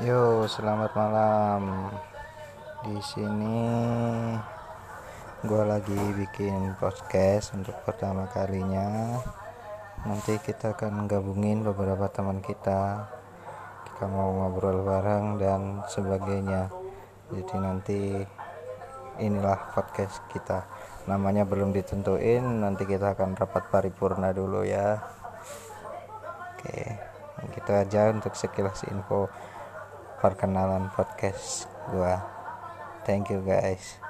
Yo, selamat malam. Di sini gue lagi bikin podcast untuk pertama kalinya. Nanti kita akan gabungin beberapa teman kita. Kita mau ngobrol bareng dan sebagainya. Jadi nanti inilah podcast kita. Namanya belum ditentuin, nanti kita akan rapat paripurna dulu ya. Oke, gitu aja untuk sekilas info perkenalan podcast gua. Thank you guys